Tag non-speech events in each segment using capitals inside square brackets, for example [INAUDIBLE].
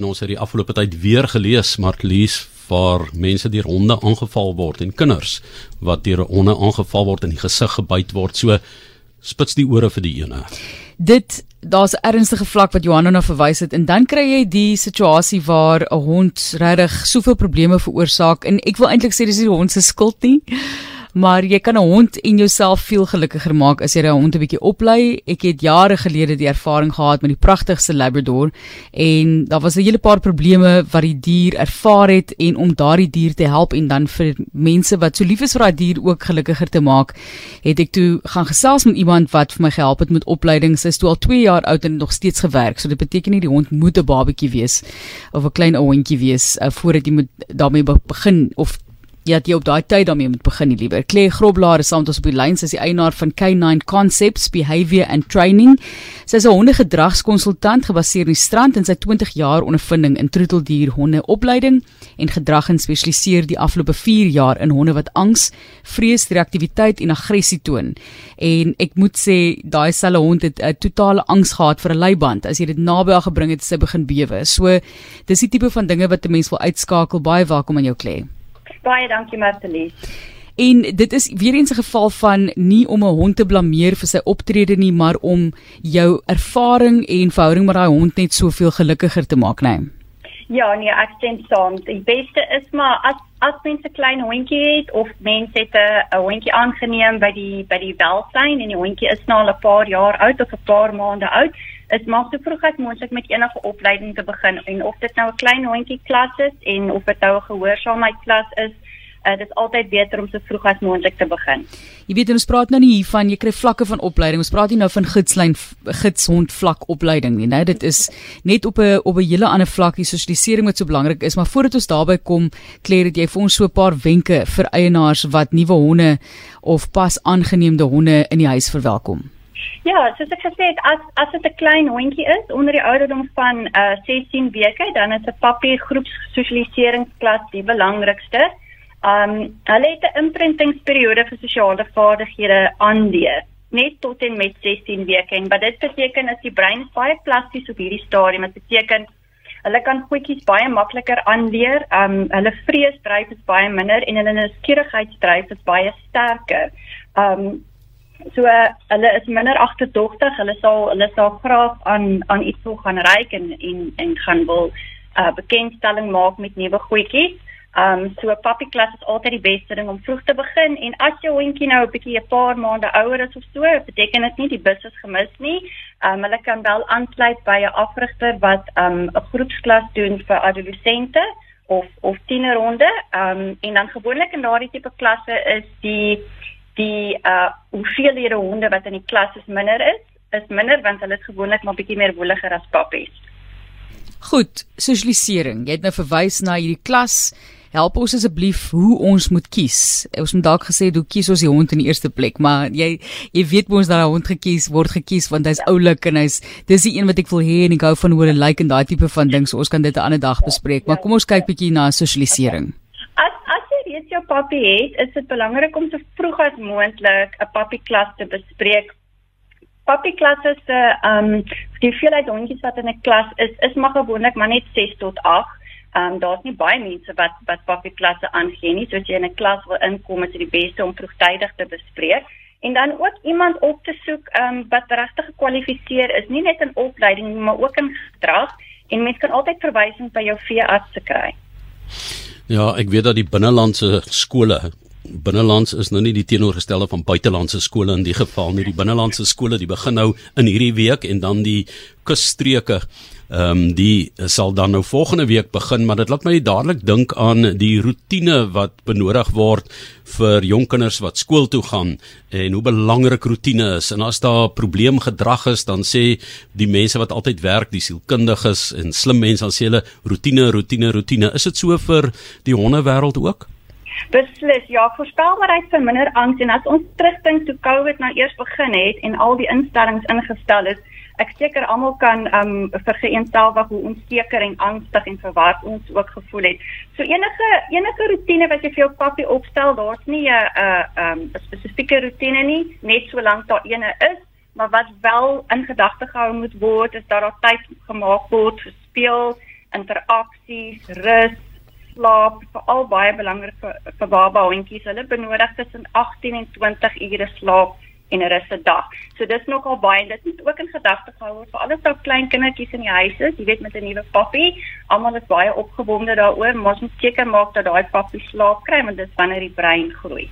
En ons het die afgelope tyd weer gelees, Marlies, waar mense deur honde aangeval word en kinders wat deur honde aangeval word en die gesig gebyt word. So spits die ore vir die ene. Dit daar's 'n ernstige vlak wat Johanna na verwys het en dan kry jy die situasie waar 'n hond regtig soveel probleme veroorsaak en ek wil eintlik sê dis die hond se skuld nie maar jy kan 'n hond en jouself veel gelukkiger maak as jy 'n hond 'n bietjie oplei. Ek het jare gelede die ervaring gehad met die pragtigste labrador en daar was 'n hele paar probleme wat die dier ervaar het en om daardie dier te help en dan vir mense wat so lief is vir daai dier ook gelukkiger te maak, het ek toe gaan gesels met iemand wat vir my gehelp het met opleiding. Sy is toe al 2 jaar oud en nog steeds gewerk. So dit beteken nie die hond moet 'n babatjie wees of 'n klein hondjie wees uh, voordat jy moet daarmee begin of het jy op daai tyd daarmee moet begin liewer. Claire Groblaar is saam met ons op die lyn, sy is die eienaar van K9 Concepts Behavior and Training. Sy is 'n hondegedragskonsultant gebaseer in die strand en sy 20 jaar ondervinding in troeteldier hondeopleiding en gedrag en spesialiseer die afgelope 4 jaar in honde wat angs, vrees, reaktiwiteit en aggressie toon. En ek moet sê daai selfe hond het 'n totale angs gehad vir 'n leiband. As jy dit naby haar gebring het, sy begin bewe. So dis die tipe van dinge wat 'n mens wil uitskakel. Baie welkom aan jou Claire. Baie dankie Martelies. En dit is weer eens 'n geval van nie om 'n hond te blameer vir sy optrede nie, maar om jou ervaring en verhouding met daai hond net soveel gelukkiger te maak, né? Nee. Ja, nee, ek stem saam. Die beste is maar as as mense 'n klein hondjie het of mense het 'n hondjie aangeneem by die by die welsyn en die hondjie is nou al 'n paar jaar oud of 'n paar maande oud, is maar so vroeg as moontlik met enige opleiding te begin en of dit nou 'n klein hondjie klas is en of dit nou 'n gehoorsaamheid klas is Uh, dit is altyd beter om so vroeg as moontlik te begin. Jy weet ons praat nou nie hiervan jy kry vlakke van opleiding. Ons praat nie nou van gidslyn gidshond vlak opleiding nie, né? Dit is net op 'n op 'n hele ander vlak die sosialisering wat so belangrik is, maar voordat ons daarby kom, kleer dit jy vir ons so 'n paar wenke vir eienaars wat nuwe honde of pas aangeneemde honde in die huis verwelkom. Ja, soos ek gesê het, as as dit 'n klein hondjie is onder die ouderdom van uh 16 weke, dan is 'n papier groepssosialiseringsklas die belangrikste. Um hulle het 'n imprintingsperiode vir sosiale vaardighede aanleer net tot en met 16 weke en wat dit beteken is die brein is baie plasties op hierdie stadium. Dit beteken hulle kan goedjies baie makliker aanleer. Um hulle vreesdryf is baie minder en hulle nuuskierigheidsdryf is baie sterker. Um so hulle is minder agterdogtig. Hulle sal hulle sal graag aan aan iets wil gaan ryk en en en gaan wil uh, bekendstelling maak met nuwe goedjies. Um so 'n puppy klas is altyd die beste ding om vroeg te begin en as jou hondjie nou 'n bietjie 'n paar maande ouer is of so, beteken dit nie die bus is gemis nie. Um hulle kan wel aansluit by 'n afrigter wat um 'n groepsklas doen vir adolessente of of tienerhonde. Um en dan gewoonlik in daardie tipe klasse is die die uh hoeveelhede honde wat in die klas is minder is, is minder want hulle is gewoonlik maar bietjie meer woeliger as pappies. Goed, sosialisering. Jy het nou verwys na hierdie klas help ons asseblief hoe ons moet kies. Ons moet dalk gesê hoe kies ons die hond in die eerste plek, maar jy jy weet mos dat 'n hond gekies word gekies want hy's oulik en hy's dis die een wat ek wil hê en ek hou van hoe hy lyk like en daai tipe van ding. So ons kan dit 'n ander dag bespreek, maar kom ons kyk bietjie na sosialisering. Reeds jou papie het, is dit belangrik om so vroeg as moontlik 'n papie klas te bespreek. Papie klasse se ehm um, die veelheid hondjies wat in 'n klas is, is maar gewoonlik maar net 6 tot 8. Ehm um, daar's nie baie mense wat wat pappie klasse aangee nie. So as jy in 'n klas wil inkom, is dit die beste om vroegtydig te bespreek en dan ook iemand op te soek ehm um, wat regtig gekwalifiseer is, nie net in opleiding maar ook in gedrag en mens kan altyd verwysings by jou veearts kry. Ja, ek weet dat die binnelandse skole binnelands is nou nie die teenoorgestelde van buitelandse skole in die geval nie. Die binnelandse skole, die begin nou in hierdie week en dan die kusstreke Ehm um, die sal dan nou volgende week begin, maar dit laat my dadelik dink aan die rotine wat benodig word vir jong kinders wat skool toe gaan en hoe belangrik rotine is. En as daar probleem gedrag is, dan sê die mense wat altyd werk, die sielkundiges en slim mense dan sê hulle rotine, rotine, rotine. Is dit so vir die hondewêreld ook? Beslis, ja, voorspelbaarheid verminder angs en as ons terugdink toe COVID nou eers begin het en al die instellings ingestel is, ek seker almal kan um vergeenstelwig hoe onseker en angstig en verward ons ook gevoel het. So enige enige rotine wat jy vir jou pappie opstel, daar's nie 'n 'n um 'n spesifieke rotine nie, net solank daar eene is, maar wat wel in gedagte gehou moet word is dat daar tyd gemaak word vir speel interaksies, rus, slaap, veral baie belangrik vir, vir baba hondjies. Hulle benodig tussen 18 en 20 ure slaap en 'n russe dag. So dis nogal baie. Dit moet ook in gedagte gehou word vir alles ou klein kindertjies in die huis is. Jy weet met 'n nuwe pappie, almal is baie opgewonde daaroor, maar ons moet seker maak dat daai pappie slaap kry want dit is wanneer die brein groei.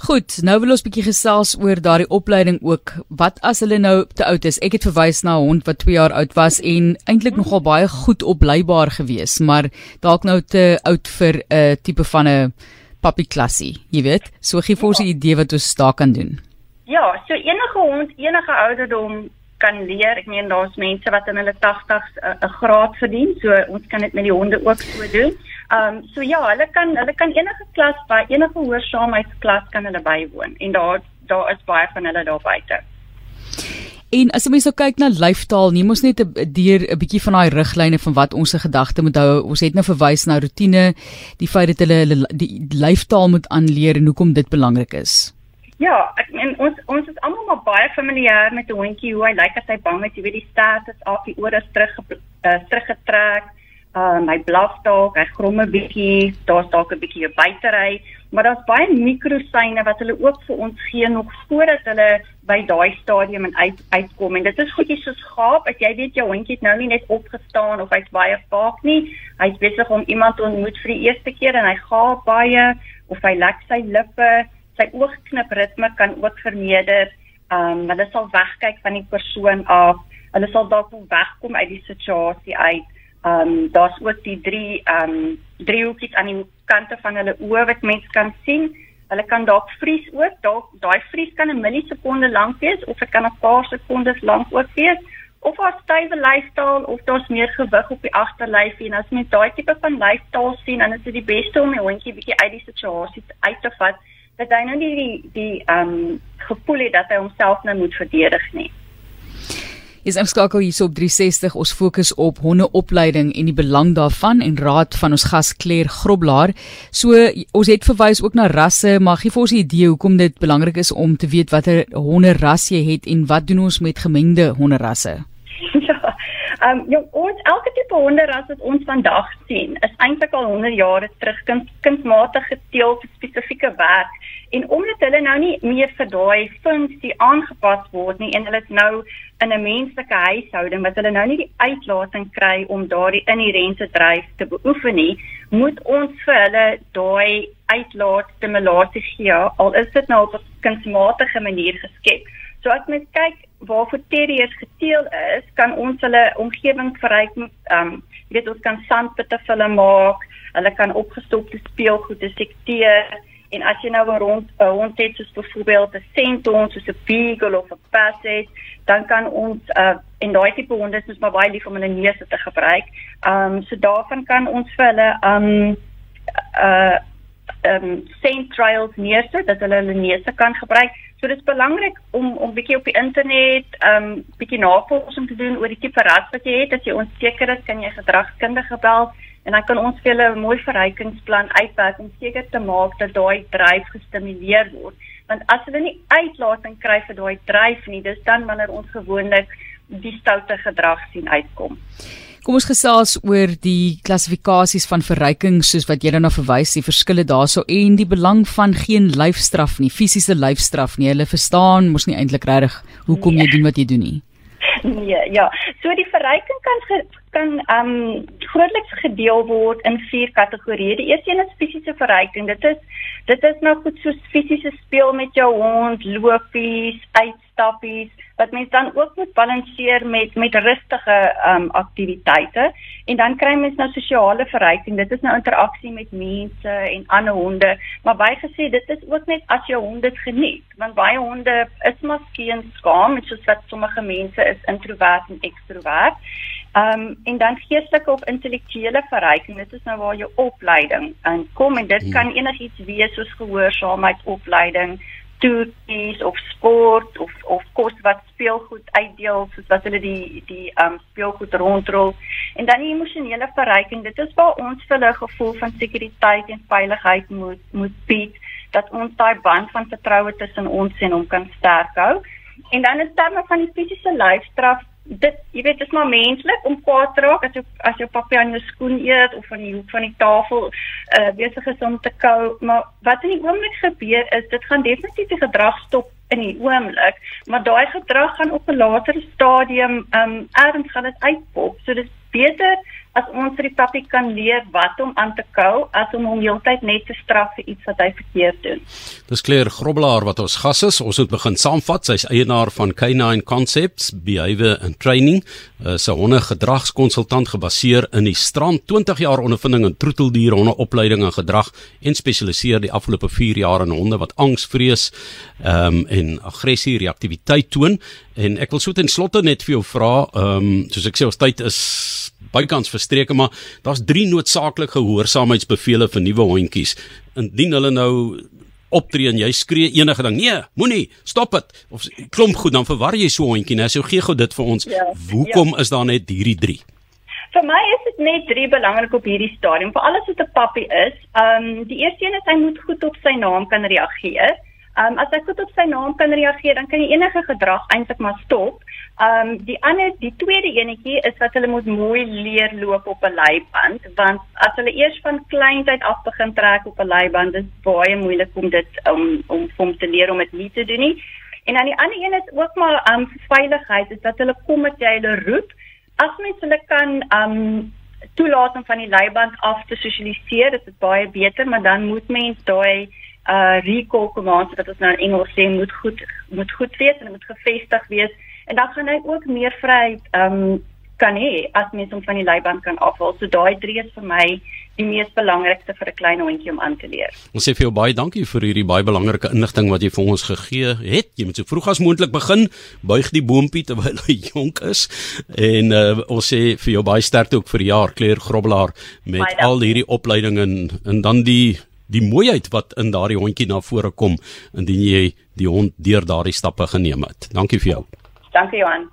Goed, nou wil ons bietjie gesels oor daardie opleiding ook. Wat as hulle nou te oud is? Ek het verwys na 'n hond wat 2 jaar oud was en eintlik nogal baie goed opleibaar gewees, maar dalk nou te oud vir 'n uh, tipe van 'n puppy klassie, jy weet. So gee vir ons 'n idee wat ons daar kan doen. Ja, so enige hond, enige ouderdom kan leer. Ek meen daar's mense wat in hulle 80s 'n graad verdien, so ons kan dit met die honde ook so doen. Ehm um, so ja, hulle kan hulle kan enige klas by enige hoërsaamheidsklas kan hulle bywoon en daar daar is baie van hulle daar buite. En as jy mens nou kyk na lyftaal, nie mos net 'n deur 'n bietjie van daai riglyne van wat ons se gedagte moet hou. Ons het nou verwys na rotine, die feit dat hulle die lyftaal moet aanleer en hoekom dit belangrik is. Ja, ek meen ons ons is almal maar baie familier met 'n hondjie hoe hy lyk as hy bang is, jy weet die staart is af, die ore is terug uh, teruggetrek. Um, hy blaf dalk, hy grom 'n bietjie, daar's dalk 'n bietjie 'n buitery, maar daar's baie mikrosyne wat hulle ook vir ons gee nog voordat hulle by daai stadium en uit uitkom. En dit is goedjies soos gaap, as jy weet jou hondjie het nou nie net opgestaan of hy's baie vaak nie, hy's besig om iemand te ontmoet vir die eerste keer en hy gaap baie of hy lek sy lippe, sy oogknip ritme kan ook vermeerder. Ehm um, hulle sal wegkyk van die persoon af. Hulle sal dalk wegkom uit die situasie uit. Ehm um, daar's ook die drie ehm um, driehoekies aan die kante van hulle oë wat mens kan sien. Hulle kan dalk vries ook. Dalk daai vries kan 'n millisekonde lank wees of dit kan 'n paar sekondes lank ook wees. Of as stywe lyfstaal of daar's meer gewig op die agterlyfie en as mens daai tipe van lyfstaal sien, dan is dit die beste om die hondjie bietjie uit die situasie uit te vat dat hy nou nie die die ehm um, gevoel het dat hy homself nou moet verdedig nie. Is omskakel hier op 360 ons fokus op hondeopleiding en die belang daarvan en raad van ons gas Claire Groblaar. So ons het verwys ook na rasse, maar gee vir ons 'n idee hoekom dit belangrik is om te weet watter honderras jy het en wat doen ons met gemengde honderrasse? [LAUGHS] Ja. Ehm um, ja, ons elke tipe honderras wat ons vandag sien, is eintlik al 100 jare terug kind, kindmatig geteel vir spesifieke werk en omdat hulle nou nie meer vir daai funksie aangepas word nie en hulle is nou in 'n menslike huishouding wat hulle nou nie die uitlating kry om daardie inherente dryf te beoefen nie, moet ons vir hulle daai uitlaat stimulasie gee al is dit nou op 'n kunsmatige manier geskep. So as mens kyk waarvoor terriers geteel is, kan ons hulle omgewing verryk ehm um, jy weet ons kan sandpitte vir hulle maak, hulle kan opgestopte speelgoed detekteer En as jy nou 'n rond 'n hond het soos byvoorbeeld 'n senthond soos 'n beagle of 'n basset, dan kan ons uh en daai tipe honde is maar baie lief om hulle neuse te gebruik. Um so daarvan kan ons vir hulle um uh um scent trials neersit dat hulle hulle neuse kan gebruik. So dit is belangrik om om bietjie op die internet um bietjie navorsing te doen oor die tipe ras wat jy het. As jy onseker is, kan jy gedragskundige bel en dan kan ons vir hulle 'n mooi verrykingsplan uitwerk om seker te maak dat daai dryf gestimuleer word. Want as hulle nie uitlating kry vir daai dryf nie, dis dan wanneer ons gewoonlik die stoute gedrag sien uitkom. Kom ons gesels oor die klassifikasies van verryking soos wat jy nou verwys, die verskille daarso en die belang van geen lyfstraf nie, fisiese lyfstraf nie. Hulle verstaan mos nie eintlik regtig hoekom nee. jy doen wat jy doen nie. Nee, ja. So die verryking kan kan ehm um, grootliks gedeel word in vier kategorieë. Die eerste een is fisiese verryking. Dit is dit is nou goed soos fisiese speel met jou hond, lopies, uitstappies wat mens dan ook moet balanseer met met rustige ehm um, aktiwiteite en dan kry mens nou sosiale verryking. Dit is nou interaksie met mense en ander honde, maar bygesê dit is ook net as jou hond dit geniet, want baie honde is miskien skaam, soos wat sommige mense is introvert en ekstrovert. Ehm um, en dan geestelike of intellektuele verryking, dit is nou waar jou opleiding inkom en dit hmm. kan enigiets wees soos gehoorsaamheid opleiding, toertjies of sport of of kos wat speelgoed uitdeel soos wat hulle die die ehm um, speelgoed rondrol. En dan die emosionele verryking, dit is waar ons vir hulle gevoel van sekuriteit en veiligheid moet moet bied dat ons daai band van vertroue tussen ons en hom kan sterk hou. En dan in terme van die fisiese lyfstraf dit jy weet dit is maar menslik om kwaad te raak as jy as jou papie aan jou skoen eet of aan die hoek van die tafel uh besig is om te kou. Maar wat in die oomblik gebeur is dit gaan definitief die gedrag stop in die oomblik maar daai gedrag gaan op 'n later stadium um erns gaan dit uitpop. So dit is beter as ons vir die papie kan leer wat om aan te kou as om hom heeltyd net te straf vir iets wat hy verkeerd doen. Dis Claire Grobbelaar wat ons gas is. Ons moet begin saamvat. Sy's eienaar van K9 Concepts Behavior and Training, 'n uh, honde gedragskonsultant gebaseer in die strand 20 jaar ondervinding in troeteldier honde opleiding en gedrag en spesialiseer die afgelope 4 jaar in honde wat angs, vrees ehm um, en aggressie reaktiwiteit toon. En ek wil so ten slotte net vir jou vra, ehm um, soos ek sê ons tyd is bykans verstreke maar daar's drie noodsaaklike gehoorsaamheidsbevele vir nuwe hondjies. Indien hulle nou optree en jy skree enige ding, nee, moenie, stop dit. Of klomp goed dan verwar jy so hondjie, nou so gee gou dit vir ons. Ja, Hoekom ja. is daar net hierdie drie? Vir my is dit net drie belangrik op hierdie stadium. Vir alles wat 'n pappie is, ehm um, die eerste een is hy moet goed op sy naam kan reageer. Ehm um, as hy goed op sy naam kan reageer, dan kan jy enige gedrag eintlik maar stop. Ehm um, die ander, die tweede enetjie is dat hulle moet mooi leer loop op 'n leiband, want as hulle eers van kleintyd af begin trek op 'n leiband, is baie moeilik om dit om om hom te leer om dit nie te doen nie. En dan die ander een is ook maar ehm um, veiligheid, is dat hulle kom met jy hulle roep. As mens hulle kan ehm um, toelaat om van die leiband af te sosialiseer, dit is baie beter, maar dan moet mens daai uh recall commands wat ons nou in Engels sê moet goed moet goed wees en moet gevestig wees en dan gaan hy ook meer vryheid um kan hê as mens hom van die leiband kan afhaal. So daai drie is vir my die mees belangrikste vir 'n klein hondjie om aan te leer. Ons sê vir jou baie dankie vir hierdie baie belangrike inligting wat jy vir ons gegee het. Jy moet so vroeg as moontlik begin, buig die boontjie terwyl hy [LAUGHS] jonk is. En uh, ons sê vir jou baie sterkte ook vir die jaar Claire Grobbelaar met al hierdie opleiding en en dan die die mooiheid wat in daardie hondjie na vore kom indien jy die hond deur daardie stappe geneem het. Dankie vir jou. Dankie Johan.